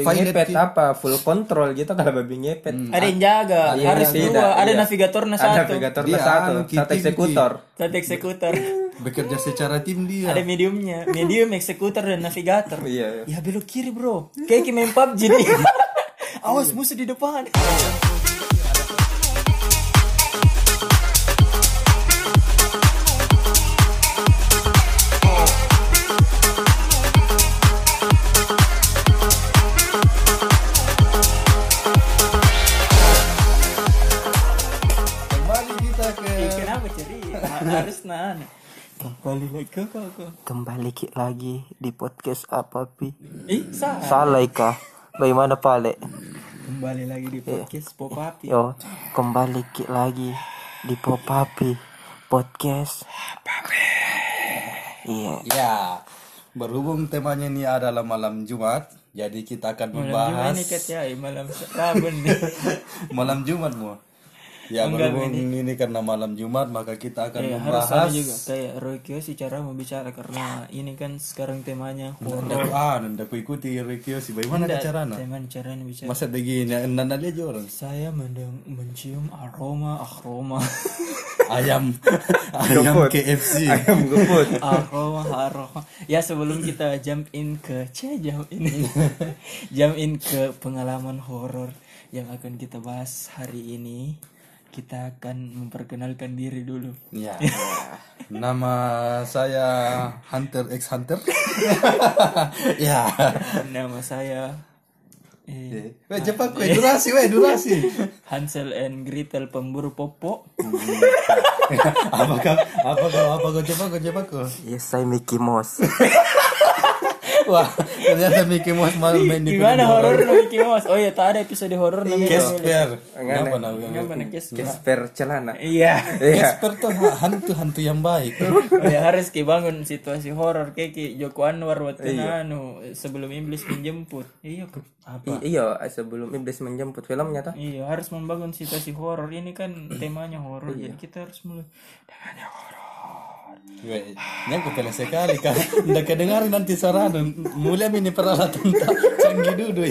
babi Violet ngepet ki- apa full control gitu kalau babi ngepet. Ada yang jaga, Iya, harus tidak, dua, ada iya. navigatornya Ada satu, navigator Dia satu, anu, satu eksekutor. satu eksekutor. bekerja secara tim dia ada mediumnya, medium eksekutor dan navigator. Iya. Ya belok kiri bro, kayak kayak main PUBG nih. Awas musuh di depan. Nanya. Kembali lagi ke kok. Kembali lagi di podcast apa pi? Ih, salah. Salah kah? Bagaimana pale? Kembali lagi di podcast Popapi. Yo, kembali lagi di Popapi podcast. Iya. ya berhubung temanya ini adalah malam Jumat jadi kita akan Malam membahas Jumat ini kat ya, malam Rabu nih. malam Jumat mu ya berhubung ini. karena malam Jumat maka kita akan Ya, harus ada membahas juga kayak Roy Kiyoshi cara membicara karena ini kan sekarang temanya horor. Ndak ah ku ikuti Rikyo sih bagaimana caranya Tema cara bicara. masa begini nanda aja orang Saya mendeng mencium aroma aroma ayam ayam KFC Ayam geput. aroma aroma. Ya sebelum kita jump in ke C jump in jump in ke pengalaman horor yang akan kita bahas hari ini, kita akan memperkenalkan diri dulu. ya nama saya Hunter X Hunter ya Nama saya eh, Weh cepat weh durasi weh durasi Hansel and Gretel pemburu popo. apa kau apa kau apa kau coba kau coba kau Yes, saya Mickey Mouse. Wah ternyata Mickey Mouse malu main di Gimana horor lu Mickey Mouse? Oh iya, tak ada episode horor namanya. Casper apa namanya kes? Kesper celana. Iya. Casper tuh hantu hantu yang baik Oh ya harus ki bangun situasi horor kayak ki Joko Anwar waktu anu sebelum iblis menjemput. Iya kok. Apa? Iya, sebelum iblis menjemput filmnya tuh. Iya harus membangun situasi horor ini kan temanya horor jadi kita harus mulai dengannya horor. Aku pernah sekali kan. Nggak kedengaran nanti suara mulai ini peralatan canggih dulu.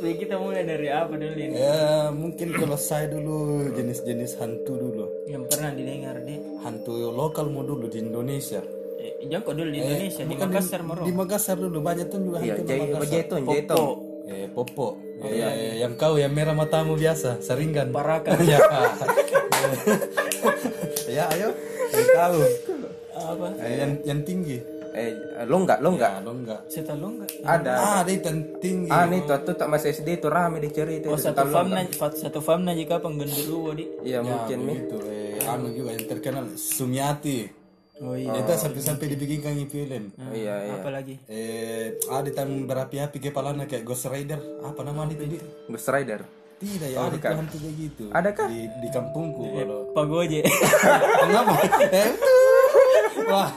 Jadi kita mulai dari apa dulu ini? Ya mungkin kalau saya dulu jenis-jenis hantu dulu. Yang pernah didengar deh. Hantu lokal mau dulu di Indonesia. Eh, Joko dulu di Indonesia di Makassar moro. Di Makassar dulu banyak tuh juga Iya, hantu di Makassar. Popo, Eh, Popo. Eh, yang kau yang merah matamu biasa, seringan. Parakan. ya. ya, ayo. Yang kau. apa? Eh, yang yang tinggi. Eh, lo enggak, lo enggak. Ya, lo enggak. Setalong enggak? Ada. Ah, ada yang tinggi. Ah, nih tuh, tuh tak masih SD itu rame dicerita Oh itu satu kalau famna satu famna jika penggendulu di. Iya, Ya, mungkin nih. begitu. Eh, anu juga yang terkenal Sumiati. Oh iya. Itu sampai-sampai dibikinkan di film. Iya, iya. Apa lagi? Eh, ada yang berapi-api kepalanya kayak Ghost Rider. Apa namanya itu? Ghost Rider. Tidak ya, ada tuh hantu kayak gitu. Adakah? Di, di kampungku kalau. Pagoje. Kenapa? Eh, Wah.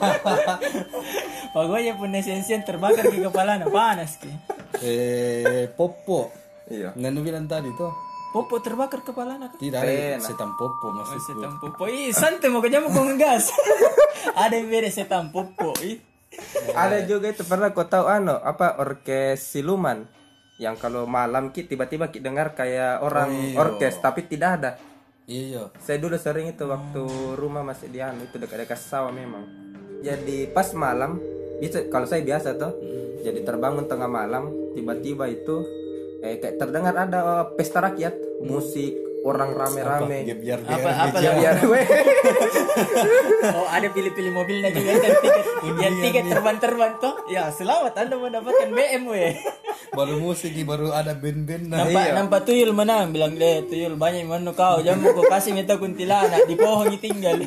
Pagoje punya sensian terbakar ke kepala panas ki. Eh, Popo. Iya. Nanu bilang tadi tuh. Popo terbakar kepala nak. Tidak ada setan Popo Oh, maksudku. setan popo. Ih, santai mau kamu kau ngegas. Ada yang beda setan popo. Ih. Ada juga itu pernah kau tahu ano apa orkes siluman yang kalau malam ki tiba-tiba ki dengar kayak orang orkes tapi tidak ada. Iya. Saya dulu sering itu waktu rumah masih di anu itu dekat-dekat sawah memang. Jadi pas malam bisa kalau saya biasa tuh jadi terbangun tengah malam tiba-tiba itu eh kayak terdengar ada pesta rakyat musik orang rame-rame biar Apa biar apa biar Oh, ada pilih-pilih mobilnya juga kan tiket. Yang tiket terbang-terbang tuh. Ya, selamat Anda mendapatkan BMW. baru musik baru ada band-band nah. Nampak nampak tuyul mana bilang deh tuyul banyak mana kau jamu kau kasih minta kuntilanak di pohon tinggal.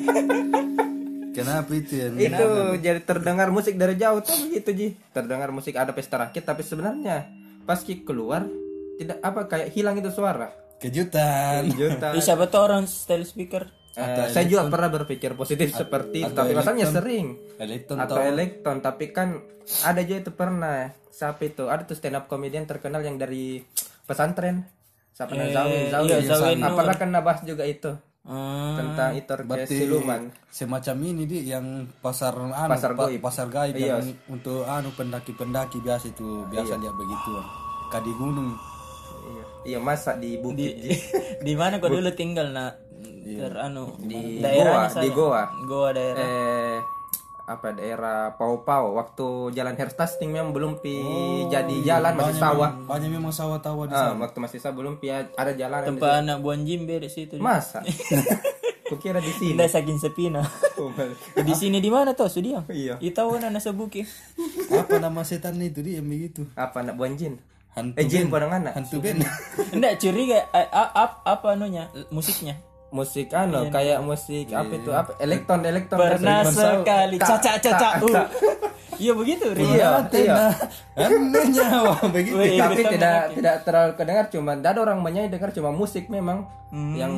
Kenapa itu ya? itu jadi terdengar musik dari jauh tuh begitu ji terdengar musik ada pesta rakyat tapi sebenarnya pas ki keluar tidak apa kayak hilang itu suara Kejutan. juta Ih, siapa tuh orang style speaker? Eh, saya juga pernah berpikir positif seperti itu tapi masalahnya sering Elektron atau elektron tapi kan ada juga itu pernah siapa itu ada tuh stand up comedian terkenal yang dari pesantren siapa namanya Zawin Zawin iya, Zawin kena bahas juga itu Hmm. tentang itu siluman semacam ini di yang pasar anu, Pasar pa- goib. pasar gaib Iya. yang untuk anu pendaki-pendaki biasa itu biasa lihat begitu. Kadi gunung. Iya iya masa di bukit di Ji. di mana kau dulu tinggal nak? Ter anu di daerahnya goa di sana. goa. Goa daerah. Eh apa daerah Pau Pau waktu jalan Herstasting memang belum pi jadi jalan masih sawah. Banyak memang sawah tawa di ah, waktu masih sawah belum pi ada jalan tempat anak buan jimbe di situ. Masa? Kukira di sini. Tidak saking sepina Oh, balik. di sini di mana tuh sudiang? Iya. itaw na nasa buki Apa nama setan itu dia begitu? apa anak buan jin Hantu eh jin anak. Hantu Ben. enggak curiga eh, a- ap- apa anunya? Musiknya. Musik anu kayak musik apa itu? Apa? Elektron elektron. Pernah Elektron. sekali. Caca caca uh. iya begitu. Iya iya. Nyawa begitu. Wih, tapi tidak tidak terlalu kedengar cuma ada orang menyanyi dengar cuma musik memang Hmm. yang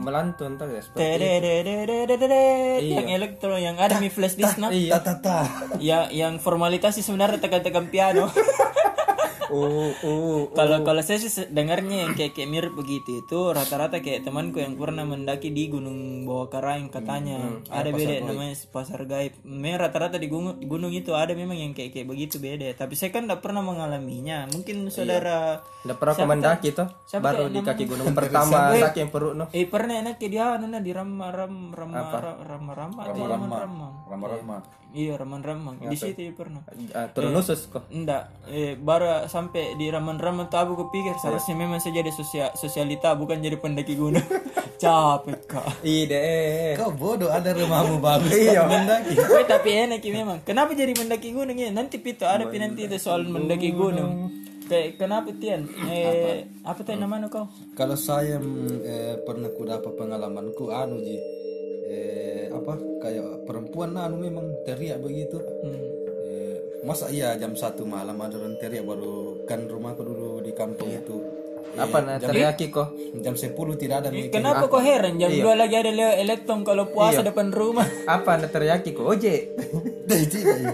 melantun tuh ya seperti Tedededededede, yang elektro yang ada mi flash disk nah iya. Tata. yang yang formalitas sih sebenarnya tekan-tekan piano uh uh kalau kalau saya sih dengarnya yang kayak kayak mirip begitu. Itu rata-rata kayak temanku yang pernah mendaki di Gunung Bawah Karaing katanya. Ada beda namanya pasar gaib. Memang rata-rata di gunung, gunung itu ada memang yang kayak kayak begitu beda. Tapi saya kan tidak pernah mengalaminya. Mungkin saudara udah pernah ke mendaki tuh. Siapa baru di kaki gunung pertama kaki yang perut no eh pernah enak kayak dia anu nah, di ram ram ram ram ram ram atau raman ramang Rama-rama. iya raman ramang di situ ya pernah. Ah, turun usus kok. Enggak, eh, baru sampai di raman-raman tuh aku kepikir seharusnya memang saya jadi sosia- sosialita bukan jadi pendaki gunung. Capek kak. ide Kau bodoh ada rumahmu bagus. Iya. mendaki. Woi tapi enak ya memang. Kenapa jadi mendaki gunung ya? Nanti pito ada pi nanti itu soal mendaki gunung. Kayak kenapa Tian? Eh apa tuh namanya kau? Kalau saya mm, eh, pernah ku dapat pengalamanku anu ji eh, apa kayak perempuan anu memang teriak begitu. Hmm. Eh, masa iya jam satu malam ada orang teriak baru kan rumahku dulu di kampung itu. Eh, apa nah teriaki kok? jam 10 tidak ada mikir. Kenapa kok heran? Jam dua lagi ada Leo elektron kalau puasa depan rumah. apa anda teriaki kok oje? Dah itu iya.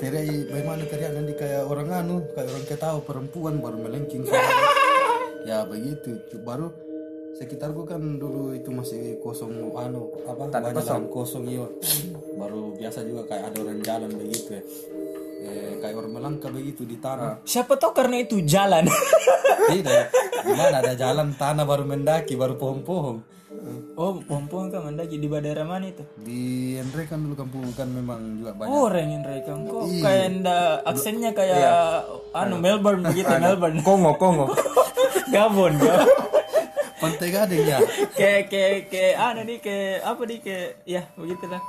teriak bagaimana teriak nanti kayak orang anu kayak orang ketahu perempuan baru melengking ya begitu. Baru sekitarku kan dulu itu masih kosong anu apa banyak kosong. kosong iya. Baru biasa juga kayak ada orang jalan begitu ya eh, kayak orang melangkah begitu di tanah. Siapa tahu karena itu jalan. tidak gimana? Ada jalan tanah baru mendaki baru pohon-pohon. Oh, pompong kan mendaki. Di daerah mana itu? di Andre kan dulu kampung kan memang juga banyak. Oh, Rengin Rekang kok kayak nda aksennya kayak anu Melbourne begitu Melbourne. kongo kongo. Gabon, Gabon. pantai gading ya? Kayak kayak kayak anu nih kayak apa nih kayak ya begitulah.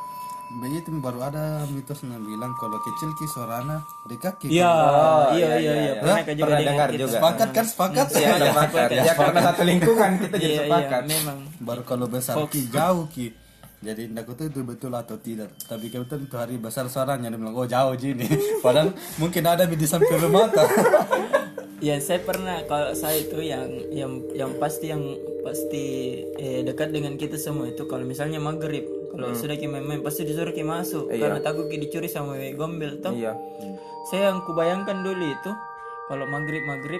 Begitu baru ada mitos yang bilang kalau kecil ki suarana di kaki Iya, Oh, iya iya, iya iya, iya. iya. Pernah kan juga Pernah dengar gitu. juga. sepakat kan sepakat? Ya sepakat ya karena satu lingkungan kita jadi Iya, iya, sepakat. memang. baru kalau besar ki jauh ki. Jadi tidak tahu itu betul atau tidak. Tapi kebetulan itu hari besar suaranya dia bilang oh jauh gini padahal mungkin ada di samping rumah tak Ya saya pernah kalau saya itu yang yang yang pasti yang pasti eh, dekat dengan kita semua itu kalau misalnya maghrib kalau sudah kita main pasti disuruh kita masuk. Karena takut kita dicuri sama wewe gombel toh. iya. Saya yang kubayangkan dulu itu kalau maghrib maghrib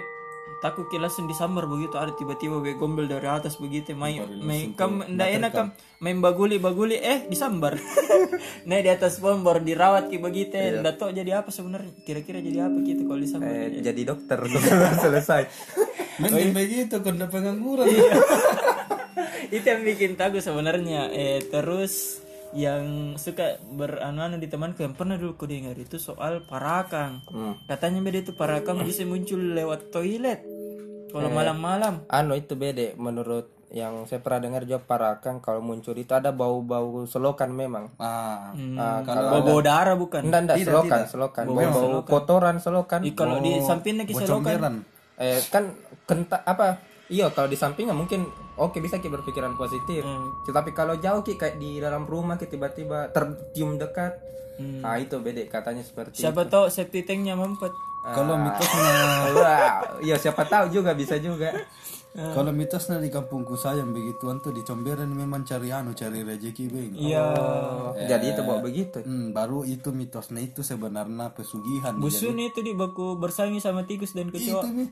takut kita langsung disambar begitu. Ada tiba-tiba wewe gombel dari atas begitu main main kam ndak enak kam main baguli baguli eh disambar. Nah di atas pohon baru dirawat ki begitu. Ndak tahu jadi apa sebenarnya. Kira-kira jadi apa gitu kalau disambar. Eh, jadi dokter. Selesai. Mending begitu kena pengangguran itu yang bikin takut sebenarnya. Eh terus yang suka beranu-anu di temanku yang pernah dulu ku dengar itu soal parakang. Katanya beda itu parakang bisa muncul lewat toilet kalau malam-malam. anu itu beda menurut yang saya pernah dengar juga parakang kalau muncul itu ada bau-bau selokan memang. Ah. Ah, kalau bawa darah bukan? Enggak enggak selokan selokan. Bau-bau kotoran selokan. Ih, kalau di sampingnya kisah comberan eh kan kenta apa? Iya kalau di sampingnya mungkin oke bisa kita berpikiran positif. Tetapi kalau jauh ki kayak di dalam rumah ki tiba-tiba tercium dekat. Nah itu beda katanya seperti siapa tahu safety tanknya mampet. Kalau mitosnya Wah, iya siapa tahu juga bisa juga. Kalau mitosnya di kampungku saya yang begituan tuh di comberan memang cari anu cari rezeki beng iya. Oh, jadi itu bawa begitu? Hmm, baru itu mitosnya itu sebenarnya pesugihan busun itu di baku bersaing sama tikus dan kecoa. Itu nih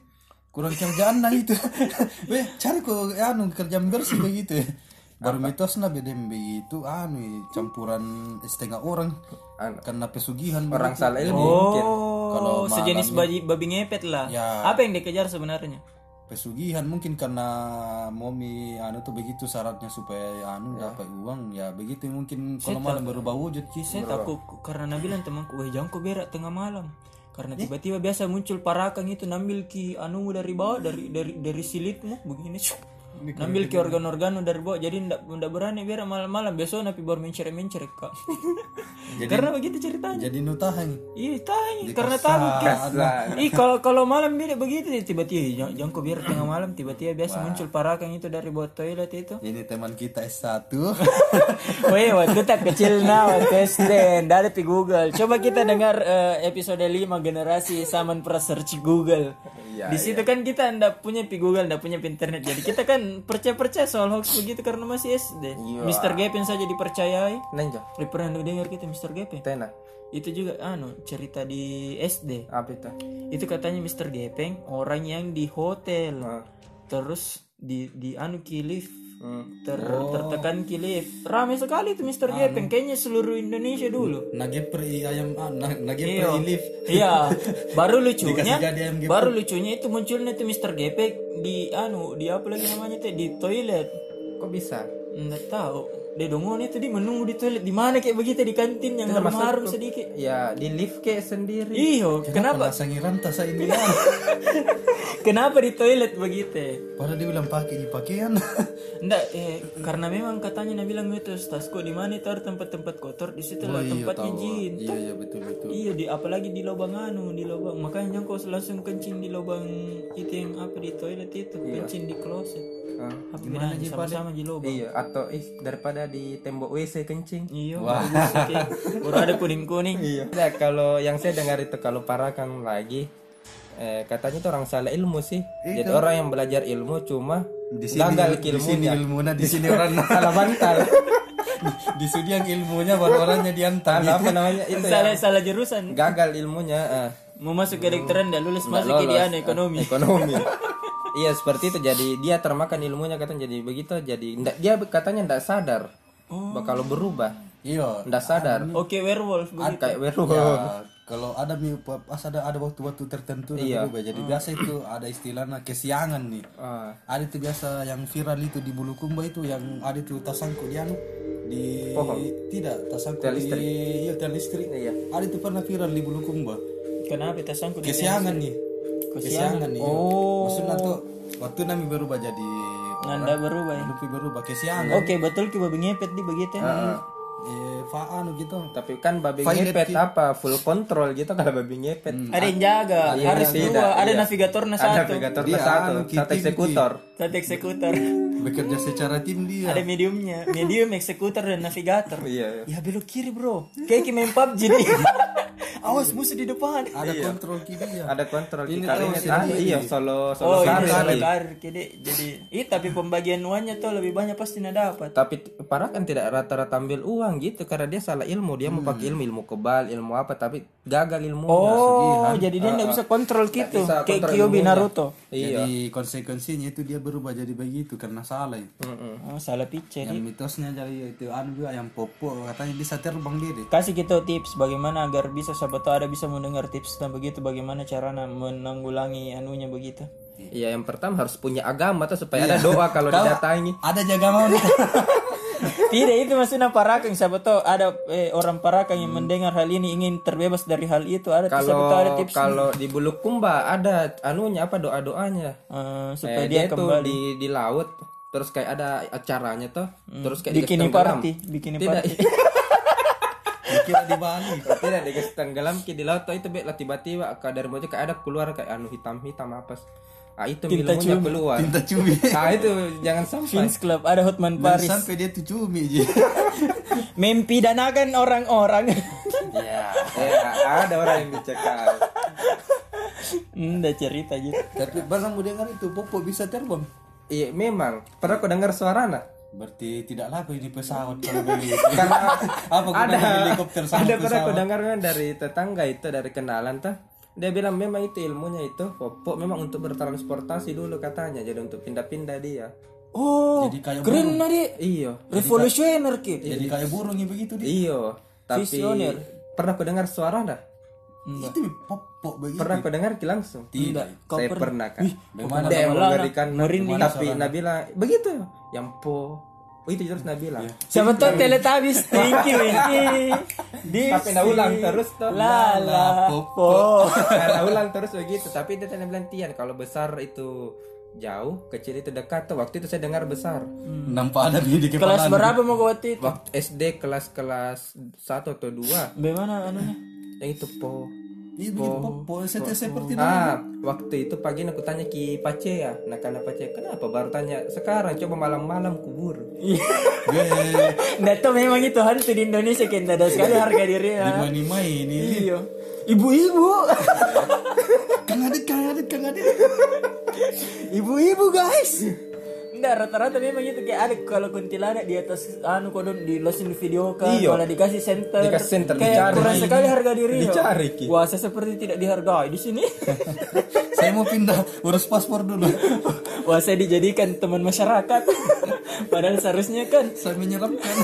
kurang kerjaan lah itu Weh, cari kok anu kerjaan bersih begitu baru mitosnya bedem begitu anu campuran setengah orang Anu. karena pesugihan orang begitu. salah ilmu mungkin Kalau Oh, sejenis malam babi, babi ngepet lah. Ya. Apa yang dikejar sebenarnya? pesugihan mungkin karena momi anu tuh begitu syaratnya supaya anu Ya. dapat uang ya begitu mungkin kalau malam berubah wujud Ci. Saya takut karena bilang temanku, wah jangan kau berak tengah malam. Karena tiba-tiba biasa muncul parakang itu nambil ki anu dari bawah dari dari dari silitmu begini. Cuk. Nambil ki organ-organ dari bawah jadi ndak ndak berani berak malam-malam besok napi baru menceret-menceret kak. karena begitu ceritanya. jadi nutahan Iya tanya karena takut. Ih kalau kalau malam beda begitu tiba-tiba jangan, kau biar tengah malam tiba-tiba biasa muncul parakang itu dari bawah toilet itu. ini teman kita S1 Weh, waktu tak kecil nah waktu SD, dari di Google. Coba kita dengar eh, episode 5 generasi Saman pra search Google. di situ kan kita ndak punya pi Google, ndak punya pi internet. Jadi kita kan percaya-percaya soal hoax begitu karena masih SD. Mr. Gepeng saja dipercayai. Nenjo Lu pernah dengar kita Mr. Gepeng? tena Itu juga anu cerita di SD. apa itu Itu katanya Mr. Gepeng orang yang di hotel. Ah. Terus di di anu ki lift Hmm. ter tertekan ki lift. Ramai sekali itu Mr. Gepeng kayaknya seluruh Indonesia dulu. nagepri ayam ah, na- Iya. nagepri lift Iya, baru lucunya, baru lucunya itu munculnya tuh Mr. Gepeng di anu, di apa lagi namanya tuh di toilet. kok bisa Nggak tahu. Dia dongon itu di menunggu di toilet di mana kayak begitu di kantin yang harum-harum sedikit. ya di lift kayak sendiri Iyo, kenapa? sangiran tas ini Kenapa di toilet begitu? padahal dia bilang pakai di pakaian Enggak, eh, karena memang katanya Nabi bilang itu tasku di mana itu ada tempat-tempat kotor di situ lah tempat izin. iya iya betul betul Iya di apalagi di lubang anu di lubang makanya kau langsung kencing di lubang itu yang apa di toilet itu kencing di kloset. Apa gimana sama-sama di lubang. iya atau ih daripada di tembok WC kencing. Iya, oke. Baru ada kuning-kuning. iya. Nah, kalau yang saya dengar itu kalau parakan lagi eh, katanya itu orang salah ilmu sih. Jadi orang yang belajar ilmu cuma di sini gagal di sini ilmunya ilmunya di sini orang salah bantal. Di sini yang ilmunya baru orangnya diantar. Apa namanya? Itu ya. Salah salah jurusan. gagal ilmunya ah. Mau masuk ke kedokteran dan lulus masuk ke dia ekonomi. ekonomi iya seperti itu jadi dia termakan ilmunya katanya jadi begitu jadi ndak- dia katanya ndak sadar kalau berubah iya ndak sadar Oke, werewolf begitu. kayak werewolf Ya, kalau ada pas ada ada waktu-waktu tertentu Iya. yang berubah. Jadi biasa itu ada istilahnya kesiangan nih. Ah, Ada itu biasa yang viral itu di Bulukumba itu yang ada itu tasangku di anu di tidak tasangku Tiang di iya listrik. Iya. Ada itu pernah viral di Bulukumba. Kenapa kita sangkut Kesiangan nih. Kesiangan nih. Oh. Maksudnya tuh waktu nami berubah jadi Nanda berubah ya. Lupi berubah kesiangan. Oke, betul ki babi ngepet di begitu. Eh, fa anu gitu. tapi kan babi Violet ngepet apa full control gitu kalau babi ngepet Ada yang jaga, harus tidak, dua, ada iya. ada satu. navigator Dia satu anu, satu eksekutor Satu eksekutor. Bekerja secara tim dia. ada mediumnya, medium, eksekutor dan navigator. iya Ya belok kiri bro, kayak main PUBG nih. Awas musuh di depan. Ada kontrol kiri dia. ada kontrol sendiri. ah, iya solo Oh solo karir salah lagi. karir kede. Jadi, ih tapi pembagian uangnya tuh lebih banyak pasti nggak dapat. tapi t- para kan tidak rata-rata ambil uang gitu karena dia salah ilmu dia mau pakai ilmu ilmu kebal ilmu apa tapi gagal ilmu Oh, jadi dia nggak bisa kontrol gitu, bisa kayak kontrol Kyobi ilmunya. Naruto. iya Jadi konsekuensinya itu dia berubah jadi begitu karena salah. ya. Oh, salah picture. Yang mitosnya jadi itu anu juga yang popo katanya bisa terbang dia deh. Kasih kita tips bagaimana agar bisa sahabat tahu ada bisa mendengar tips dan begitu bagaimana caranya menanggulangi anunya begitu. iya yang pertama harus punya agama tuh supaya ada doa kalau didatangi. Ada jaga mau. Tidak itu maksudnya parakang sahabat tahu ada eh, orang parakang yang mendengar hal ini ingin terbebas dari hal itu. Ada tahu ada kalau tips kalau di Bulukumba ada anunya apa doa doanya Eh, supaya Eh, dia, dia kembali. di di laut terus kayak ada acaranya tuh terus kayak tenggelam. party, tidak. party. Dikira di Bali. tidak dikasih tenggelam ki di laut itu be lah tiba-tiba ke dari mojo kayak ada keluar kayak anu hitam hitam apa ah itu Tinta cumi. keluar Tinta cumi. ah itu jangan sampai Fins Club ada Hotman Dan Paris sampai dia tuh cumi aja. mempidanakan orang-orang ya ada orang yang dicekal hmm, udah cerita gitu Tapi barang mau dengar itu popo bisa terbang. iya memang pernah kau dengar suara nak Berarti tidak laku ini pesawat kalau begitu. karena Apa ada ada helikopter sama ada pernah dengar kan dari tetangga itu dari kenalan tuh dia bilang memang itu ilmunya itu popok memang untuk bertransportasi dulu katanya jadi untuk pindah-pindah dia Oh, Jadi kayak keren nah di. Iya. Revolusioner ki. Jadi kayak burung begitu di. Iya. Tapi Visioner. pernah ku dengar suara dah? Itu popok begitu. Pernah ku dengar ki langsung? Tidak. Saya pernah kan. Bagaimana Dia merinding. tapi Nabila begitu yang po. Oh itu terus Nabila. Siapa tahu Teletubbies Tinky Winky. Tapi nak ulang terus tuh. Lala. Po. Nah, ulang terus begitu. Tapi dia tanya bilang Tian kalau besar itu jauh, kecil itu dekat tuh. Waktu itu saya dengar besar. Nampak ada di kepala. Kelas berapa mau waktu itu? Waktu SD kelas-kelas 1 atau 2 Bagaimana anunya? Yang itu po. Itu begitu popok. Seperti seperti Ah, waktu itu pagi aku tanya Ki Pace ya. Nah, karena Pace, kenapa baru tanya sekarang coba malam-malam kubur. Nah, itu memang itu hantu di Indonesia kan ada sekali harga diri ya. main ini. Iya. Ibu-ibu. Kang Adit, Kang Adit, Kang Adit. Ibu-ibu guys. Enggak rata-rata memang itu kayak ada kalau kuntilanak di atas anu kodon di losin video kan Iya. kalau dikasih center Dikasih center, kayak dicari. kurang sekali harga diri. Dicari, Ki. wah saya seperti tidak dihargai di sini Saya mau pindah urus paspor dulu. wah saya dijadikan teman masyarakat padahal seharusnya kan Saya menyeramkan.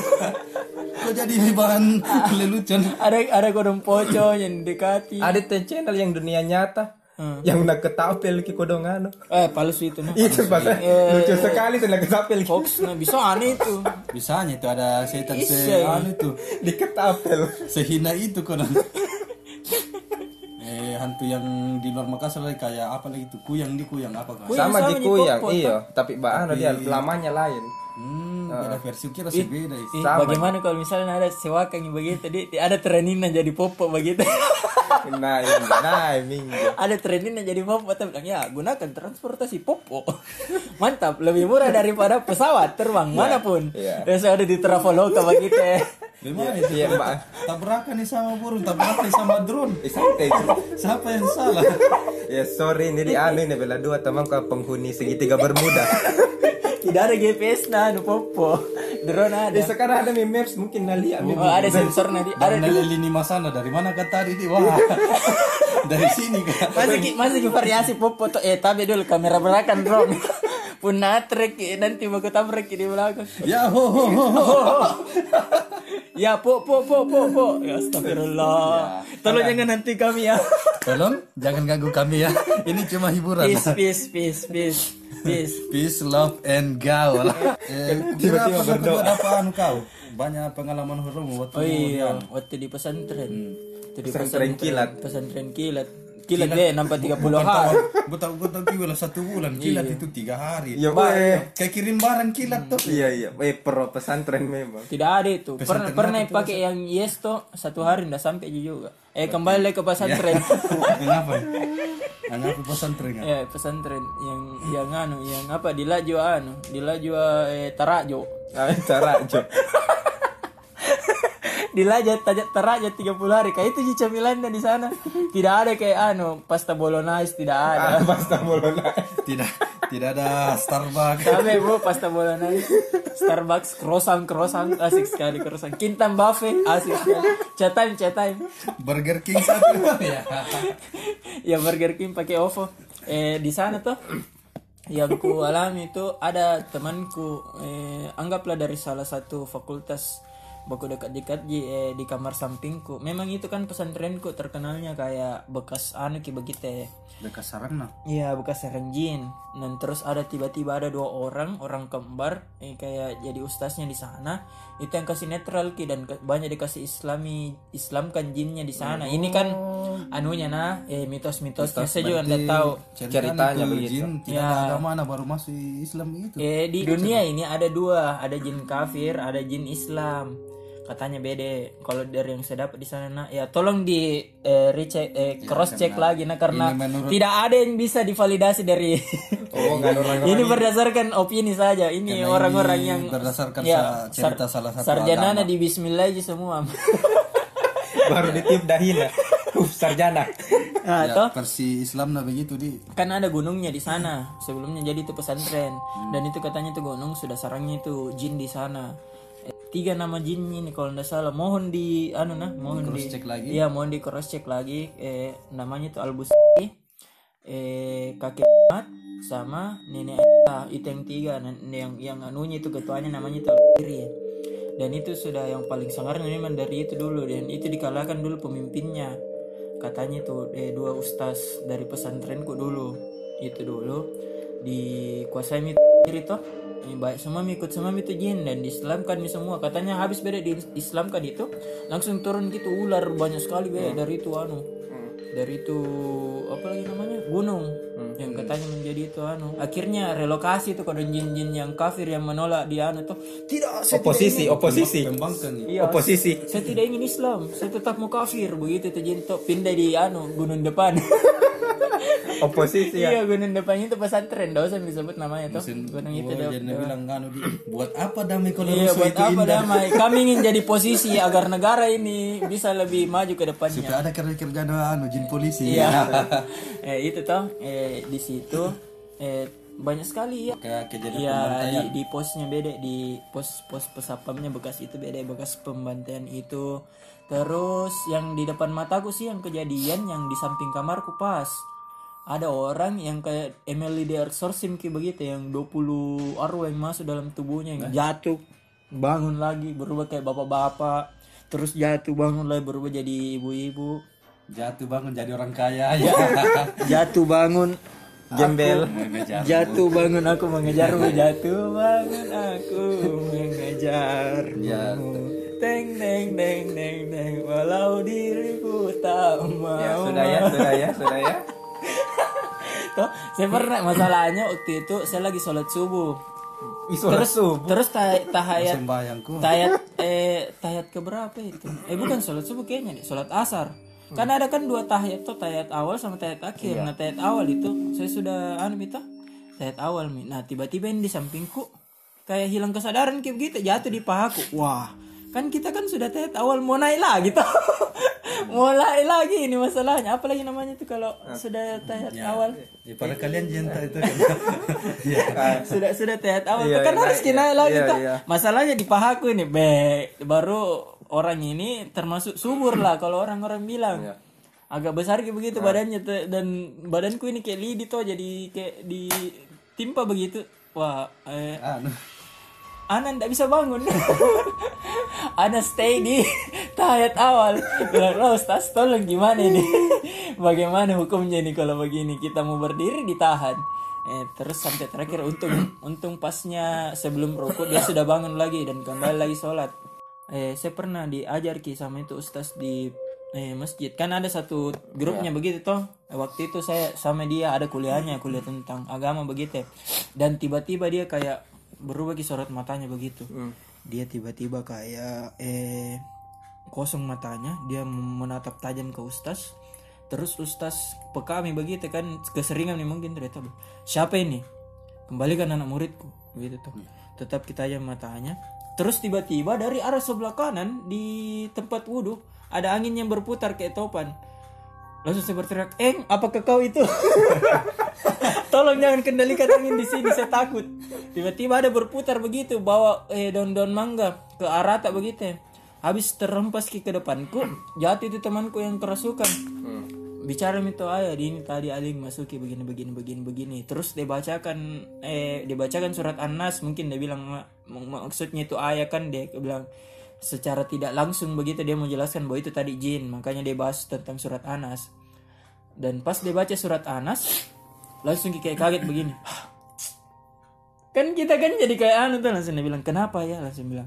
Kok jadi bahan lelucon? ada ada kodong poco yang dekati Ada channel yang dunia nyata. Hmm. Yang nak ketapel ki kodong anu. eh palsu itu mah Itu pas Eh. lucu sekali tuh nak ketapel ki. hoax nah bisa aneh itu Bisanya itu ada setan se anu itu. Diketapel. Sehina itu konon. eh hantu yang di luar Makassar lagi kayak apa lagi itu? Kuyang di kuyang apa kan? Sama sama di di kuyang, iya. Tapi bahan dia lamanya lain. Hmm, beda versi kira sih beda Ih, bagaimana kalau misalnya ada sewakan yang begitu di, di- ada yang jadi popo begitu? Nah, ini, nah, minggu. ada yang jadi popo tapi bilang ya gunakan transportasi popo mantap lebih murah daripada pesawat terbang mana pun. iya. ya saya ada di Traveloka begitu Gimana itu? Iya, Mbak. Tabrakan nih sama burung, tabrakan nih sama drone. Eh, santai. Siapa yang salah? Ya sorry ini di anu ini bela dua teman kau penghuni segitiga bermuda. tidak ada GPS nah anu popo drone ada Di sekarang ada memes mungkin nali ya. oh, ada sensor nanti ada dari lini masana dari mana kan tadi di wah. dari sini kan. masih masih variasi popo tuh eh tapi dulu kamera belakang drone pun natrek eh, nanti mau ketabrak di belakang Ya ho ho ho. ho. Ya, po, po, po, po, po. Ya, astagfirullah. Tolong jangan nanti kami ya. Tolong jangan ganggu kami ya. Ini cuma hiburan. Peace, peace, peace, peace, peace. Peace, love, and gaul. Eh, apa berdoa apa anu kau? Banyak pengalaman horor waktu Oh iya, di- waktu di pesantren. Waktu di Pesantren kilat. Pesantren kilat. Kilat deh, nampak 30 Bukan hari. betul betul kilat satu bulan kilat itu tiga hari. Iya, Ba- weh. Kayak kirim barang kilat tuh. Iya iya, eh pro pesantren memang. Tidak ada itu. Pernah pernah pakai yang yes toh satu hari ndak sampai juga. Eh kembali ke pesantren. Kenapa? Kenapa pesantren kan? Eh pesantren yang yang anu yang apa di laju anu di laju eh, tarajo Ah, cara jo. di Laja tajak teraja 30 hari. Kayak itu sih camilannya di sana. Tidak ada kayak anu pasta bolognese tidak ada. Ah, pasta bolona. Tidak tidak ada Starbucks. Sabe bu pasta bolognese. Starbucks croissant croissant. Asik sekali croissant. Kintan buffet asik sekali. Chat time Burger King satu. Ya. ya Burger King pakai OVO. Eh di sana tuh yang ku alami itu ada temanku. Eh, anggaplah dari salah satu fakultas baku dekat-dekat di eh, di kamar sampingku. Memang itu kan pesantrenku terkenalnya kayak bekas anu ki begitu Dekat sarana. Iya bekas serenjin dan terus ada tiba-tiba ada dua orang orang kembar eh, kayak jadi ustaznya di sana. Itu yang kasih netral ki dan ke- banyak dikasih islami islamkan jinnya di sana. Ini kan anunya nah eh mitos-mitosnya. Saya juga nggak tahu. Ceritanya itu begitu. Jin, agama mana baru masuk Islam itu. eh di dunia ini ada dua. Ada jin kafir ada jin Islam katanya beda kalau dari yang saya dapat di sana nah ya tolong di eh, recheck eh, cross check lagi nah karena menurut- tidak ada yang bisa divalidasi dari Oh, orang ini berdasarkan opini saja ini orang-orang yang berdasarkan ya, cerita salah satu sarjana agama. di Bismillah aja semua baru ditiup dahina. Uh, sarjana. nah Ya, toh versi Islam nah begitu di. kan ada gunungnya di sana sebelumnya jadi itu pesantren dan itu katanya itu gunung sudah sarangnya itu jin di sana tiga nama jinnya nih kalau nggak salah. Mohon di anu nah mohon di, cross-check lagi. iya mohon di cross check lagi. Eh namanya itu Albus eh kakek Mat sama nenek ah, itu yang tiga nan- yang yang anunya itu ketuanya namanya itu Kiri ya. dan itu sudah yang paling sangarnya memang dari itu dulu. Dan itu dikalahkan dulu pemimpinnya. Katanya itu eh, dua ustaz dari pesantrenku dulu. Itu dulu. Dikuasai Kiri toh baik semua mi ikut semua mi itu jin dan diislamkan mi semua. Katanya habis beda diislamkan itu langsung turun gitu ular banyak sekali beda dari itu anu. Dari itu apa lagi namanya? Gunung. Yang katanya menjadi itu anu. Akhirnya relokasi itu kalau jin-jin yang kafir yang menolak dia anu tuh. Tidak saya tidak Oposisi, ingin- oposisi. Kembangkan nih. Iya, Oposisi. saya tidak ingin Islam. Saya tetap mau kafir begitu itu jin tuh. Pindah di anu gunung depan Oposisi ya. iya gunung depan itu pesantren. Dah usah disebut namanya tuh gunung itu dah- jadi bilang di buat apa damai kalau Iya rusuh buat itu apa indah? damai? Kami ingin jadi posisi agar negara ini bisa lebih maju ke depannya. Supaya ada kerja-kerjaan anu jin polisi. Iya. eh, itu toh. Eh, di situ eh, banyak sekali ya. kayak kejadian pembantaian di, di posnya beda di pos pos pesapamnya bekas itu beda bekas pembantaian itu. Terus yang di depan mataku sih yang kejadian yang di samping kamarku pas. Ada orang yang kayak Emily the Exorcism kayak begitu yang 20 arwah yang masuk dalam tubuhnya yang jatuh bangun lagi berubah kayak bapak-bapak. Terus jatuh bangun lagi berubah jadi ibu-ibu. Jatuh bangun jadi orang kaya ya. Jatuh bangun Gembel. jatuh bangun aku mengejarmu jatuh bangun aku mengejar teng teng teng teng teng walau diriku tak mau Ya, sudah ya, sudah ya, sudah ya. Toh, saya pernah masalahnya waktu itu saya lagi sholat subuh. Isolat terus terus ta- tahayat tahayat eh tahayat keberapa itu? Eh bukan sholat subuh kayaknya deh sholat asar. Karena ada kan dua tahiyat tuh tahiyat awal sama tahiyat akhir. Nah tahiyat awal itu saya sudah anu itu tahiyat awal nah tiba-tiba ini di sampingku kayak hilang kesadaran kayak begitu jatuh di pahaku. Wah kan kita kan sudah tahiyat awal mau naik lagi tuh mau naik lagi ini masalahnya. Apalagi namanya tuh kalau sudah tahiyat awal? Ya pada kalian jenta itu kan. Ya sudah sudah tahiyat awal Iya, kan iya, harus iya, kena lagi iya, toh. iya. masalahnya di pahaku ini be baru orang ini termasuk subur lah kalau orang-orang bilang. Iya. agak besar kayak begitu badannya tuh. dan badanku ini kayak lidi tuh jadi kayak ditimpa begitu. Wah eh, anu Ana ndak bisa bangun. Ana stay di tahayat awal. Bilang, "Lo Ustaz, tolong gimana ini? Bagaimana hukumnya nih kalau begini? Kita mau berdiri ditahan." Eh, terus sampai terakhir untung untung pasnya sebelum rukuk dia sudah bangun lagi dan kembali lagi sholat. Eh, saya pernah diajar ki sama itu ustaz di eh, masjid kan ada satu grupnya begitu toh waktu itu saya sama dia ada kuliahnya kuliah tentang agama begitu dan tiba-tiba dia kayak berubah ki sorot matanya begitu. Dia tiba-tiba kayak eh kosong matanya dia menatap tajam ke ustaz. Terus ustaz pekami begitu kan keseringan nih mungkin ternyata siapa ini? Kembalikan anak muridku. Gitu tuh. Tetap kita aja matanya. Terus tiba-tiba dari arah sebelah kanan di tempat wudhu ada angin yang berputar kayak topan langsung saya berteriak eng apakah kau itu? Tolong jangan kendalikan angin di sini saya takut. Tiba-tiba ada berputar begitu bawa eh daun-daun mangga ke arah tak begitu. Habis terhempas ke ke depanku jatuh itu temanku yang kerasukan. Bicara itu ayah di ini tadi aling masuki begini begini begini begini. Terus dia bacakan eh dia bacakan surat an-nas mungkin dia bilang "Ma- mak- maksudnya itu ayah kan dia bilang. Secara tidak langsung begitu dia mau jelaskan bahwa itu tadi jin makanya dia bahas tentang surat anas dan pas dia baca surat anas langsung kayak kaget begini kan kita kan jadi kayak anu tuh langsung dia bilang kenapa ya langsung bilang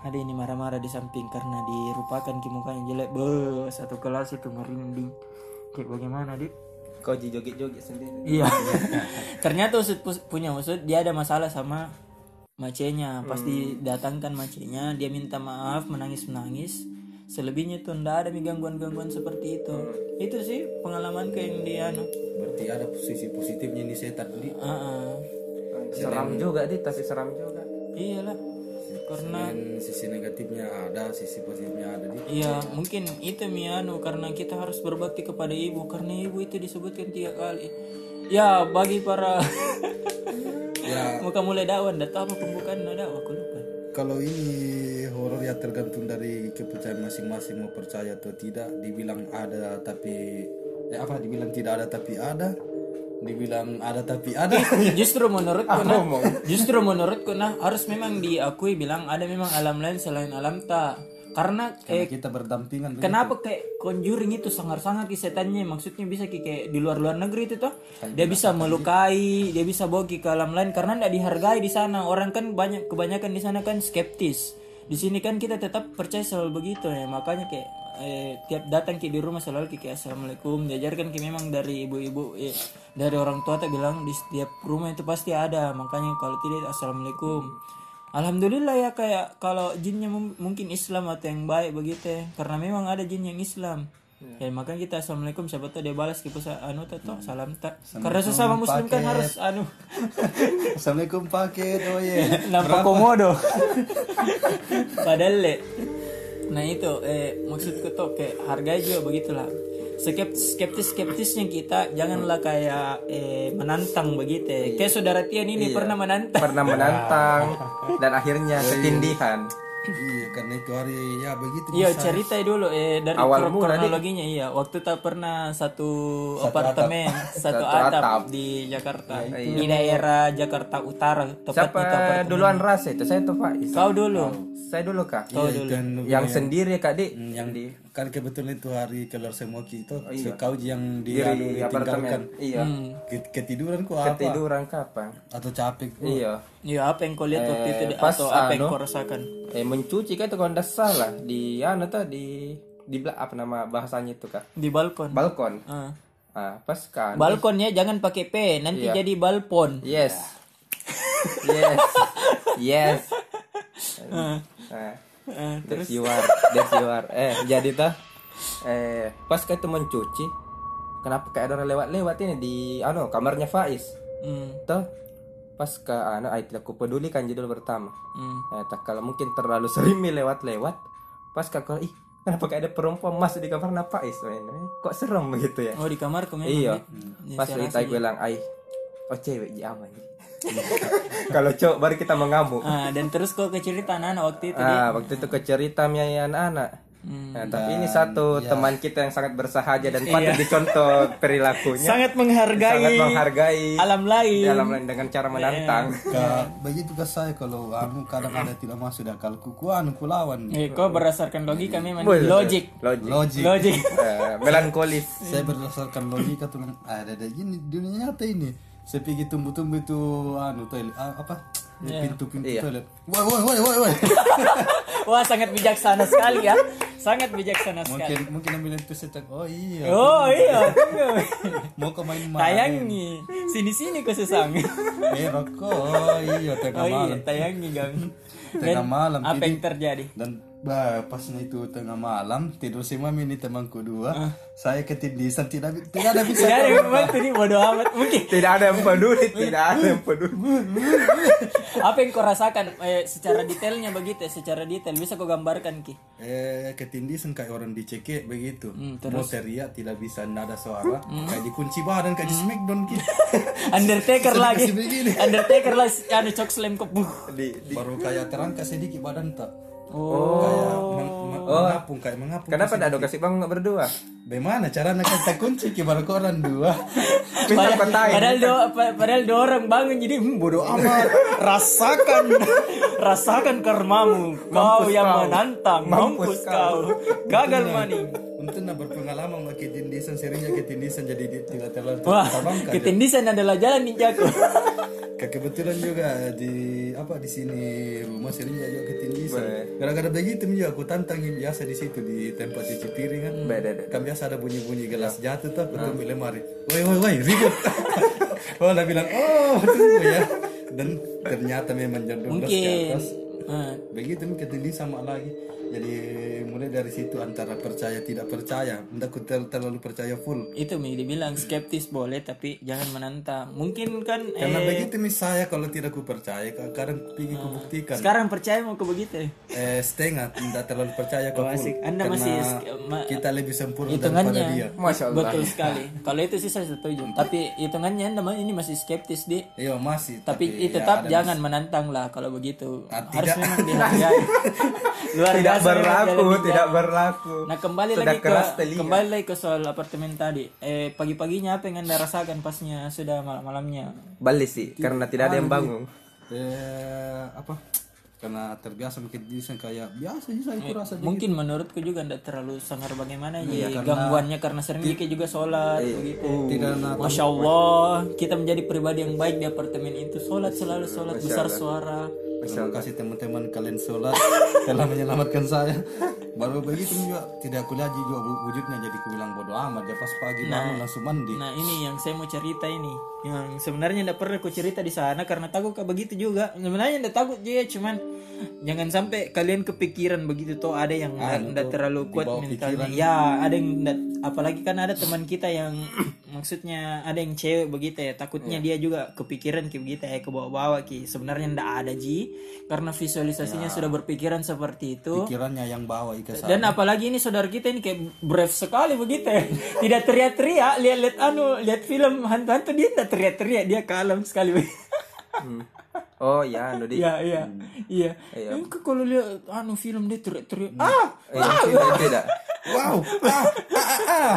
ada ini marah-marah di samping karena dirupakan ki mukanya jelek be satu kelas itu merinding kayak bagaimana dik Kau joget-joget sendiri. Iya. Ternyata usut punya usut dia ada masalah sama macenya. Pasti datangkan macenya, dia minta maaf, menangis-menangis. Selebihnya tuh ndak ada gangguan-gangguan seperti itu. Itu sih pengalaman yang dia anu. berarti ada sisi positifnya nih setan di Ah, ah. Seram juga dit, tapi seram juga. Iyalah. Karena selain sisi negatifnya ada sisi positifnya ada di Iya, mungkin itu mianu karena kita harus berbakti kepada ibu karena ibu itu disebutkan tiga kali. Ya, bagi para ya muka mulai dakwah, ndak tahu apa pembukaan dakwah, aku. Kalau ini horor ya tergantung dari kepercayaan masing-masing mau percaya atau tidak. Dibilang ada tapi eh apa? Dibilang tidak ada tapi ada. Dibilang ada tapi ada. Justru menurutku nah. Justru menurutku nah harus memang diakui bilang ada memang alam lain selain alam tak karena eh, kita berdampingan kenapa kayak conjuring itu sangat-sangat ki setannya? Maksudnya bisa ki kayak di luar-luar negeri itu toh? Dia bisa melukai dia bisa bawa ki ke alam lain karena tidak dihargai di sana. Orang kan banyak kebanyakan di sana kan skeptis. Di sini kan kita tetap percaya selalu begitu ya. Makanya kayak eh, tiap datang ki di rumah selalu ki kayak assalamualaikum. Diajarkan ki memang dari ibu-ibu eh, dari orang tua tak bilang di setiap rumah itu pasti ada. Makanya kalau tidak assalamualaikum Alhamdulillah ya kayak kalau jinnya mungkin Islam atau yang baik begitu ya. Karena memang ada jin yang Islam. Ya, makanya kita assalamualaikum siapa tahu dia balas kita anu tak toh, salam tak. Karena sesama muslim kan paket. harus anu assalamualaikum paket oh iya nampak komodo. Padahal le. Nah itu eh maksudku tuh kayak hargai juga begitulah. Skeptis skeptis skeptisnya kita janganlah kayak eh, menantang begitu. ya. Kayak saudara Tian ini pernah menantang. pernah menantang dan akhirnya ketindihan iya karena itu hari ya begitu Iya cerita dulu eh dari Awal kronologinya. Iya waktu tak pernah satu, apartemen satu, Satu atap, atap. di Jakarta. Di daerah Jakarta Utara siapa duluan rasa itu? Saya tuh Faiz Kau dulu. saya dulu kak. Iya, itu yang, yang sendiri kak di yang di kan kebetulan itu hari keluar semua kita iya. kau yang di, di, anu, di apartemen ditinggalkan iya. Hmm. Ke- ketiduran kok apa? Ketiduran kapan? Atau capek kok? Iya. Iya apa yang kau lihat waktu itu pas atau apa yang anu, kau rasakan? eh mencuci kan itu kalau tidak salah? Di anu tuh di di apa nama bahasanya itu kak Di balkon. balkon? Ah. ah pas kan Balkonnya jangan pakai P, nanti jadi balpon. yes. Yes. Yes. Ah. nah, Ah, that's you are you are eh jadi tuh eh pas kayak itu mencuci kenapa kayak ada orang lewat-lewat ini di anu kamarnya Faiz? Hmm. tuh pas ke anu ay tidak kupedulikan judul pertama. Hmm. eh tak kalau mungkin terlalu sering lewat-lewat pas ke kalau ih kenapa kayak ada perempuan masuk di kamar? Faiz? Eh, kok serem begitu ya? Oh di kamar kau iya. Ya, pas saya kita bilang ay oh cewek ji aman ji." kalau cowok baru kita mengamuk. Ah, dan terus kau ke cerita anak waktu itu. ah waktu itu ke cerita miayan anak Hmm. Nah, tapi ini satu teman kita yang sangat bersahaja dan patut dicontoh perilakunya. Sangat menghargai, sangat menghargai alam lain. di alam lain dengan cara menantang. Ka- begitu ke saya kalau anu kadang ada tidak masuk dah. Kalau kuku anu ku lawan Eh, kau berdasarkan logika memang. Boleh, logik. logik. Logik. Logik. Eh, melankolis. Saya berdasarkan logika tuh "Ah, ada ada. Gini dunia nyata ini saya pergi tumbuh-tumbuh itu anu toilet ah, apa pintu-pintu Iya. toilet woi woi woi woi woi Wah, sangat bijaksana sekali ya. Sangat bijaksana sekali. mungkin mungkin ambil itu setan oh iya Oh iya, mau ke main main tayangi. Sini-sini kau sesang. eh rokok oh iya tengah Oh iya, malam tayangi gang. tengah malam Apa yang terjadi? dan bah, pas itu tengah malam tidur si mami ini temanku dua. Saya ketindisan tidak tidak ada bisa Tidak ada yang nih bodoh amat. Mungkin tidak ada yang peduli tidak ada yang peduli. Apa yang kau rasakan eh, secara detailnya begitu, secara detail? Bisa kau gambarkan ki. eh ketindisan kayak orang dicekik begitu. Hmm, mau teriak tidak bisa tidak ada suara. Kayak dikunci badan kayak di smackdown gitu Undertaker lagi. Undertaker lagi anu cok slam di. Baru kayak terangkat sedikit badan tak Oh. kayak meng- meng- mengapung kayak mengapung kenapa tidak ada kasih bangun nggak berdua bagaimana caranya kita kunci ki baru koran dua minta Padahal dua, pa- padahal dua orang bangun jadi hmm, bodoh amat. rasakan, rasakan karmamu. Kau yang kau. menantang, mampus, Mampus kau. Gagal maning. Untuk nak berpengalaman sama ketindisan seringnya ketindisan jadi di- tidak terlalu Wah, terbangkan ketindisan adalah jalan ninjaku. Ke- kebetulan juga di apa di sini rumah seringnya juga ketindisan gara-gara begitu juga aku tantangin biasa di situ di tempat cuci piring kan. Beda deh kan biasa ada bunyi-bunyi gelas jatuh tuh aku tunggu lemari. Woi woi woi ribut. Oh dia bilang oh tunggu ya. Dan ternyata memang jam 12 ke Mungkin. atas. Ah, begitu ketindisan sama lagi jadi mulai dari situ antara percaya tidak percaya. Tidak ter- terlalu percaya full. Itu mi dibilang skeptis boleh tapi jangan menantang. Mungkin kan karena eh, begitu nih saya kalau tidak ku percaya kadang pergi ku buktikan. Sekarang percaya mau ke begitu. eh setengah tidak terlalu percaya ke Oh, full. Anda Karena masih ma- kita lebih sempurna daripada dia. Masya Allah. betul sekali. Kalau itu sih saya setuju. Tapi hitungannya anda ini masih skeptis di iya masih. Tapi, ya tetap jangan menantang lah kalau begitu. Ah, harus tidak. memang dihargai. Luar tidak Biasa berlaku di tidak berlaku Nah kembali Sudah lagi ke telinga. kembali lagi ke soal apartemen tadi. Eh pagi-paginya apa yang anda rasakan pasnya sudah malam-malamnya? balik sih karena tidak ada yang bangun eh apa karena terbiasa bikin desain kayak biasa sih saya kurasa Mungkin menurutku juga tidak terlalu sangar bagaimana ya gangguannya karena sering dikit juga sholat begitu. tidak Masya Allah, kita menjadi pribadi yang baik di apartemen itu. Sholat selalu sholat besar suara. Terima kasih teman-teman kalian sholat telah menyelamatkan saya. Baru begitu juga tidak kuliah juga wu- wujudnya jadi ku bilang bodo amat ya pas pagi bangun langsung mandi. Nah ini yang saya mau cerita ini, yang sebenarnya tidak pernah aku cerita di sana karena takut kayak begitu juga. Sebenarnya tidak takut juga, cuman jangan sampai kalian kepikiran begitu tuh ada yang tidak terlalu kuat mentalnya. Ya ada yang nggak- apalagi kan ada teman kita yang maksudnya ada yang cewek begitu ya takutnya dia juga kepikiran kayak begitu ya ke bawah-bawah ki sebenarnya ndak ada ji karena visualisasinya sudah berpikiran seperti itu Pikirannya yang bawa ke sana. dan apalagi ini saudara kita ini kayak brave sekali begitu ya. Tidak teriak-teriak, lihat-lihat anu, lihat film hantu-hantu dia tidak teriak-teriak, dia kalem sekali. oh ya anu di Iya, iya. Iya. Eh, kalau lihat anu film dia teriak-teriak. Ah! eh, tidak, tidak Wow. Ah,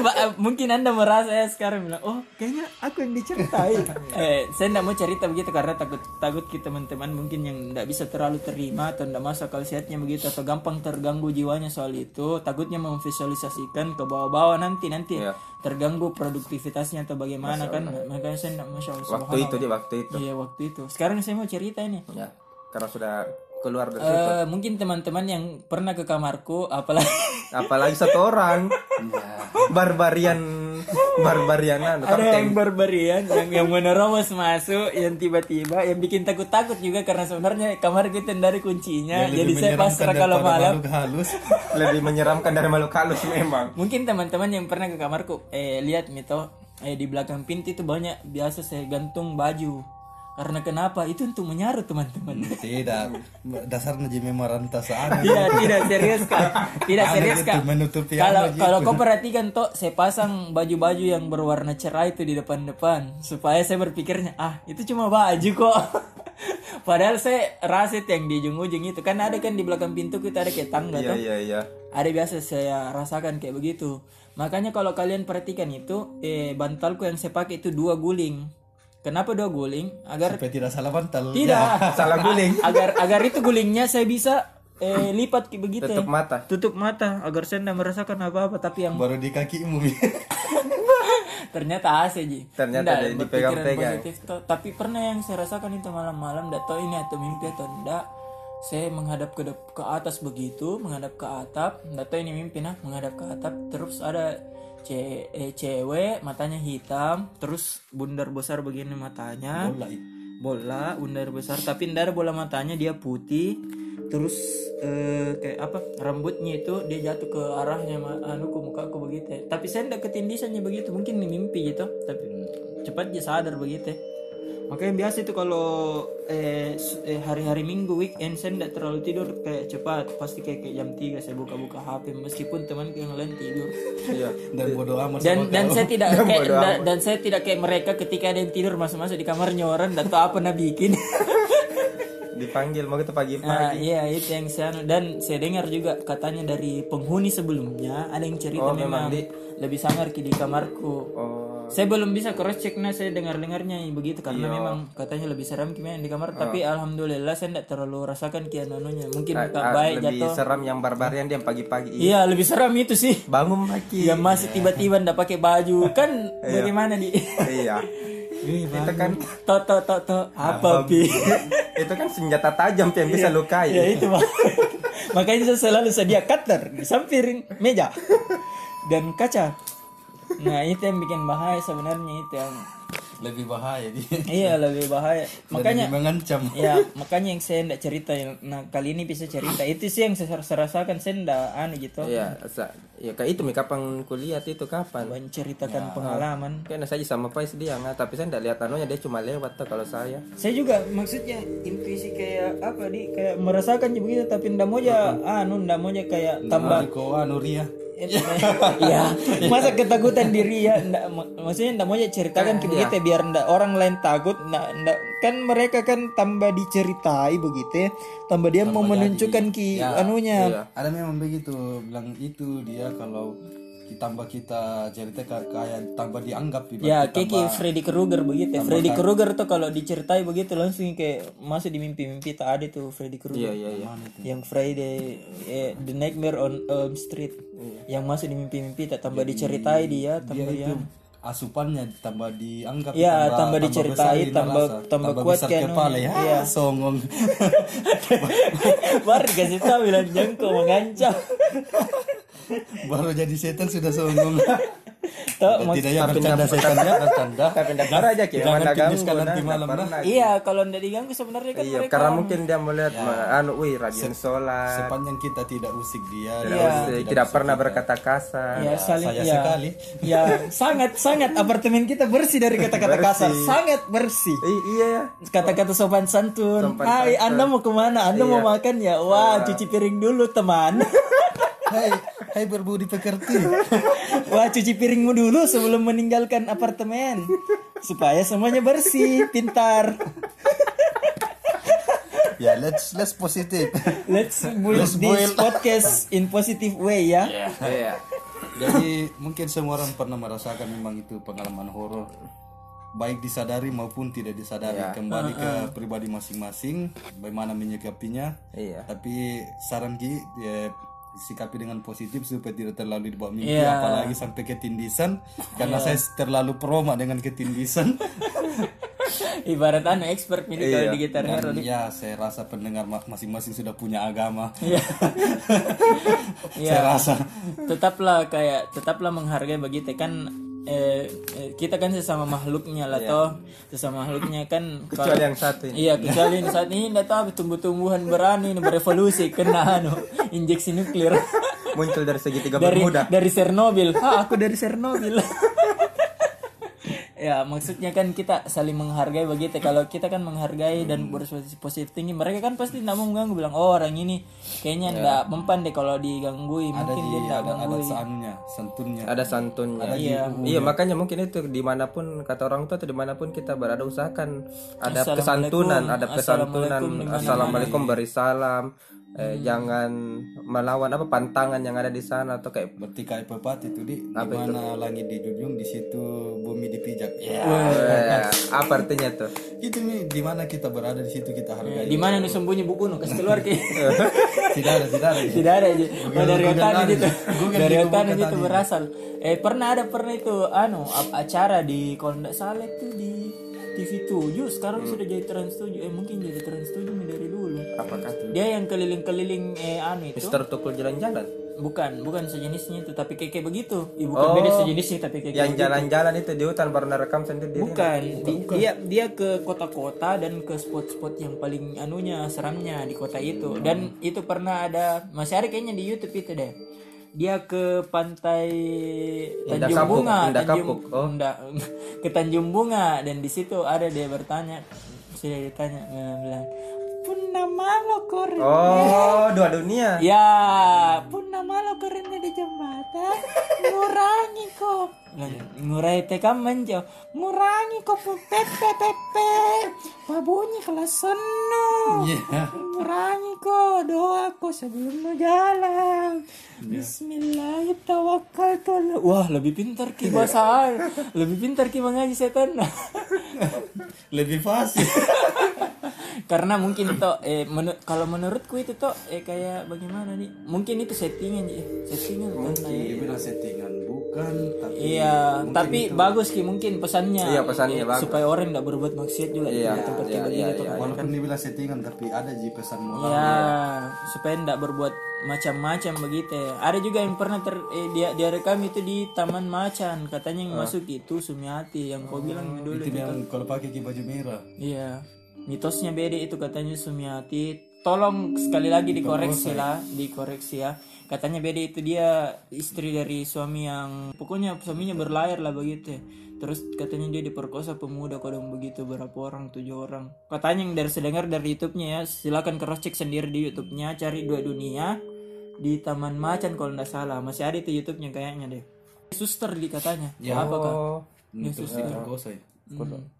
Ba- eh, mungkin anda merasa ya sekarang bilang oh kayaknya aku yang diceritain. Eh saya tidak mau cerita begitu karena takut takut kita teman-teman mungkin yang tidak bisa terlalu terima atau tidak masuk akal sehatnya begitu atau gampang terganggu jiwanya soal itu takutnya memvisualisasikan ke bawah-bawah nanti nanti Iya. terganggu produktivitasnya atau bagaimana kan. Makanya saya tidak masya Allah waktu itu di waktu itu. Iya waktu itu. Sekarang saya mau cerita ini. Ya karena sudah keluar dari situ. Eh, mungkin teman-teman yang pernah ke kamarku apalagi apalagi satu orang. Barbarian. Barbarian anu ada yang barbarian yang yang menerobos masuk yang tiba-tiba yang bikin takut-takut juga karena sebenarnya kamar kita dari kuncinya. Jadi saya pasrah kalau malam halus. lebih menyeramkan dari makhluk halus memang. Mungkin teman-teman yang pernah ke kamarku eh lihat mito eh di belakang pintu itu banyak biasa saya gantung baju karena kenapa? Itu untuk menyaru teman-teman. Tidak. Dasarnya jadi memaranta sana. tidak tidak serius kak. Tidak serius kak. menutupi kalau gitu. kalau kau perhatikan toh saya pasang baju-baju yang berwarna cerah itu di depan-depan supaya saya berpikirnya ah itu cuma baju kok. Padahal saya rasit yang di ujung-ujung itu. Kan ada kan di belakang pintu kita ada kayak tangga iya iya iya. Ada biasa saya rasakan kayak begitu. Makanya kalau kalian perhatikan itu eh bantalku yang saya pakai itu dua guling kenapa dua guling? Agar Supaya tidak salah bantal. tidak. Salah guling. Agar agar itu gulingnya saya bisa eh, lipat kayak begitu. Tutup mata. Tutup mata agar saya tidak merasakan apa-apa tapi yang Baru di kakimu. ternyata AC ji. Ternyata Nggak, dia berpikiran dipegang-pegang. positif. Toh. tapi pernah yang saya rasakan itu malam-malam nggak tahu ini atau mimpi atau enggak saya menghadap ke ke atas begitu menghadap ke atap. Nggak tahu ini mimpi nah menghadap ke atap terus ada ce eh, cewek matanya hitam terus bundar besar begini matanya Bola itu. bola bundar besar tapi ada bola matanya dia putih terus eh, kayak apa rambutnya itu dia jatuh ke arahnya anu ke muka aku begitu ya. tapi saya ndak ketindisannya begitu mungkin mimpi gitu tapi cepat dia sadar begitu ya. Makanya biasa itu kalau eh, eh, hari-hari minggu weekend saya ndak terlalu tidur kayak cepat. Pasti kayak, kayak jam 3 saya buka-buka HP meskipun temanku yang lain tidur. Iya. Dan bodo amat dan sama dan saya tidak kayak da- dan saya tidak kayak mereka ketika ada yang tidur masuk-masuk di kamarnya orang dan tahu apa nak bikin. Dipanggil mau kita pagi-pagi. Nah iya itu yang saya anu. dan saya dengar juga katanya dari penghuni sebelumnya ada yang cerita Oh, memang memang di- lebih sangar di kamarku. Oh saya belum bisa cross check nah saya dengar dengarnya begitu Iya. karena memang katanya lebih seram ki memang di kamar. Tapi alhamdulillah saya tidak terlalu rasakan ki anunya. Mungkin bukan ah, baik lebih jatuh. seram yang barbarian dia yang pagi-pagi. Iya lebih seram itu sih. Bangun lagi yang masih tiba-tiba ndak pakai baju. Kan bagaimana di? Iya. Itu kan to to to to apa pi? Itu kan senjata tajam yang bisa lukai ya itu Pak. makanya saya selalu sedia cutter di samping meja. Dan kaca nah itu yang bikin bahaya sebenarnya itu yang lebih bahaya dia. iya lebih bahaya makanya Lebih mengancam. ya makanya yang saya ndak cerita nah kali ini bisa cerita itu sih yang saya, saya rasakan saya ndak aneh gitu Iya, sa- ya kayak itu mi kapan kuliah itu kapan? menceritakan pengalaman Kayaknya saja sama Pais dia nggak, tapi saya nggak lihat anunya dia cuma lewat tuh kalau saya. saya juga maksudnya intuisi kayak apa di kayak merasakan begitu tapi ndak mau aja anu ndak mau kayak tambah Kau anu Ria. Ya masa ketakutan diri ya? Mak- maksudnya ndak mau ya ceritakan begitu ya, biar ndak orang lain takut. Ndak, ndak kan mereka kan tambah diceritai begitu ya. Tambah dia mau menunjukkan ki anunya. Ada memang begitu bilang itu dia kalau ditambah kita cerita ka- kayak tambah dianggap ya kayak kayak Freddy Krueger begitu ya. Freddy Krueger tuh kalau diceritai begitu langsung kayak masuk di mimpi-mimpi tak ada tuh Freddy Krueger. Iya iya iya. Yang Friday eh, The Nightmare on Elm Street. Yang masuk di mimpi-mimpi tak tambah diceritai dia tambah dia ya itu asupannya tambah dianggap Ya, tambah diceritai, besar tambah- dinalasa, tambah kuat kan, kepala ya iya. songong. Baru dikasih tahu bilang jengko mengancam baru jadi setan sudah songong. Tuh, mak- tidak ya. bercanda setannya bercanda parah aja kita Jangan kuduskan nanti malam, pernah. iya kalau ndak diganggu sebenarnya kan iya mereka karena mungkin dia melihat ma- anu wih rajin sholat. sepanjang kita tidak usik dia tidak, Iya. usik, tidak pernah berkata kasar ya saling saya ya, sekali. ya sangat sangat apartemen kita bersih dari kata-kata kasar. Sangat bersih. I- iya. Ya kata-kata sopan santun. Sopan Hai santun. anda mau ke mana? Anda mau makan? Ya wah cuci piring dulu teman. Hai hai berbudi pekerti. Wah cuci piringmu dulu sebelum meninggalkan apartemen. Supaya semuanya bersih, pintar. ya let's let's positif Let's build this podcast in positive way ya. iya. Jadi mungkin semua orang pernah merasakan memang itu pengalaman horor. Baik disadari maupun tidak disadari. Kembali ke pribadi masing-masing bagaimana menyikapinya. Iya. Tapi saran Ki ya sikapi dengan positif supaya tidak terlalu dibawa mimpi Iya. apalagi sampai ketindisan karena saya terlalu proma dengan ketindisan Ibarat anu expert ini kalau di gitar hero. ya saya rasa pendengar ma- masing-masing sudah punya agama. Iya. saya rasa. Tetaplah kayak tetaplah menghargai begitu kan eh, eh, kita kan sesama makhluknya lah toh. Sesama makhluknya kan kalau- kecuali yang satu ini. Iya kecuali ini saat ini nggak tahu tumbuh-tumbuhan berani ini berevolusi kena anu injeksi nuklir. Muncul dari segitiga dari bermuda. dari Chernobyl. Ah, aku dari Chernobyl. ya maksudnya kan kita saling menghargai begitu. Kalau kita kan menghargai dan berpositif positif tinggi mereka kan pasti tidak mau mengganggu bilang oh orang ini kayaknya nggak mempan deh kalau digangguin ada mungkin di dia nggak ada, ada gangguin. seanunya santunnya. Ada santunnya. Iya. iya makanya mungkin itu di mana pun kata orang tua atau di mana pun kita berada usahakan. Ada kesantunan ada kesantunan Assalamualaikum assalamualaikum beri salam eh, jangan melawan apa pantangan yang ada di sana atau kayak berarti kayak pepatah itu di di mana langit dijunjung di situ bumi dipijak. Iya. eh, apa artinya tuh itu nih di mana kita berada di situ kita hargai. Di mana nih sembunyi buku nu kasih keluar ke tidak ada tidak ada. Tidak ada aja oh, dari Google otak tadi. itu Google dari Google itu berasal. Eh pernah ada pernah itu anu acara di kalau nggak salah itu di TV 7 sekarang sudah jadi Trans 7 eh mungkin jadi Trans 7 nih dari dulu apakah tuh dia yang keliling-keliling eh anu itu Mister Tukul jalan-jalan bukan bukan sejenisnya itu tapi kayak, kayak begitu Ih, bukan beda sejenisnya tapi kayak yang jalan-jalan itu di hutan baru rekam sendiri diri Bukan, di- dia dia ke kota-kota dan ke spot-spot yang paling anunya seramnya di kota itu. Dan itu pernah ada masih ada kayaknya di YouTube itu deh. Dia ke pantai Tanjung Bunga, Indah Tanjung Kapuk. Oh. Indah- ke Tanjung Bunga dan di situ ada dia bertanya, sudah ditanya bilang, "Punna malo kore." oh dua dunia Ya, punna malo korenya di jembatan, ngurangi kok. Ngurai teka menjauh, ngurangi kok pepe pepe, pabunyi kelas sono. Iya. Ngurangi kok doa kok sebelum lo jalan. Bismillahirrahmanirrahim. Wah, lebih pintar ki bahasa, lebih pintar ki mengaji setan. lebih fasih karena mungkin itu eh menu- kalau menurutku itu tuh eh kayak bagaimana nih? Mungkin itu settingan ya settingan ya. dia bilang settingan bukan tapi iya tapi bagus ki mungkin pesannya. Iya, pesannya Eh, bagus. supaya orang tidak berbuat maksiat juga Iya, di tempat iya, kayak iya, begitu iya. walaupun dia bilang settingan tapi ada ji pesan moral. Ya supaya tidak berbuat macam-macam begitu ya. ada juga yang pernah ter eh, dia dia rekam itu di taman macan. Katanya yang masuk itu Sumiati yang kau bilang dulu itu yang kalau pakai baju merah. Iya, mitosnya beda itu katanya Sumiati. Tolong sekali lagi dikoreksi lah, dikoreksi ya. Katanya beda itu dia istri dari suami yang pokoknya suaminya berlayar lah begitu. ya. Terus katanya dia diperkosa pemuda kodong begitu berapa orang tujuh orang. Katanya yang dari sedengar dari YouTube-nya ya silakan cross check sendiri di YouTube-nya cari dua dunia. di Taman Macan kalau nggak salah masih ada itu YouTube-nya kayaknya deh suster di katanya apa kak ya suster ya. Hmm.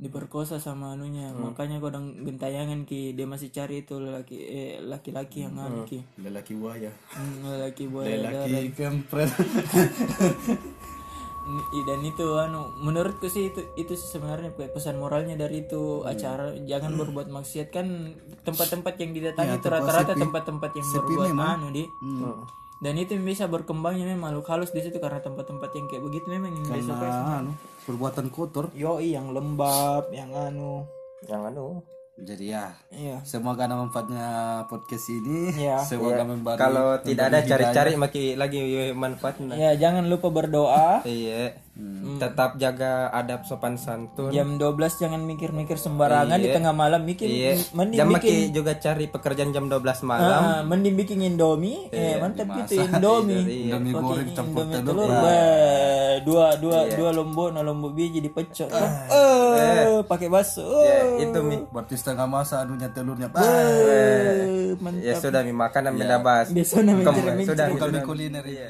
Diperkosa sama anunya. Makanya kodang gentayangan ki dia masih cari itu laki eh, laki-laki yang anu ki Lelaki buaya. Hmm, laki buaya Lelaki kempret. I- dan itu anu menurutku sih itu itu sebenarnya pe- pesan moralnya dari itu acara jangan berbuat maksiat. Kan tempat-tempat yang didatangi itu rata-rata tempat-tempat yang berbuat anu di dan itu yang bisa berkembangnya memang makhluk halus di situ karena tempat-tempat yang kayak begitu memang yang besok Nah, anu, perbuatan kotor. yoi yang lembab yang anu yang anu. Jadi ya, iya semoga ada manfaatnya podcast ini. Iya. Semoga memberi Kalau tidak ada cari-cari maki lagi manfaatnya. ya jangan lupa berdoa Iya. Tetap jaga adab sopan santun. jam 12 jangan mikir-mikir sembarangan di tengah malam mikir Iya. mending Jam bikin juga cari pekerjaan jam 12 malam. Ah, mending bikin indomie eh mantap gitu indomie Indomie goreng campur indomie telur. telur Bah, dua dua dua lombok nah lombok biji dipecot eh pakai bakso Ya, itu mi. Berarti setengah masa anunya telurnya. Eh, mantap Ya sudah mi makan dan beda bas. biasa namanya sudah sudah. kuliner ya.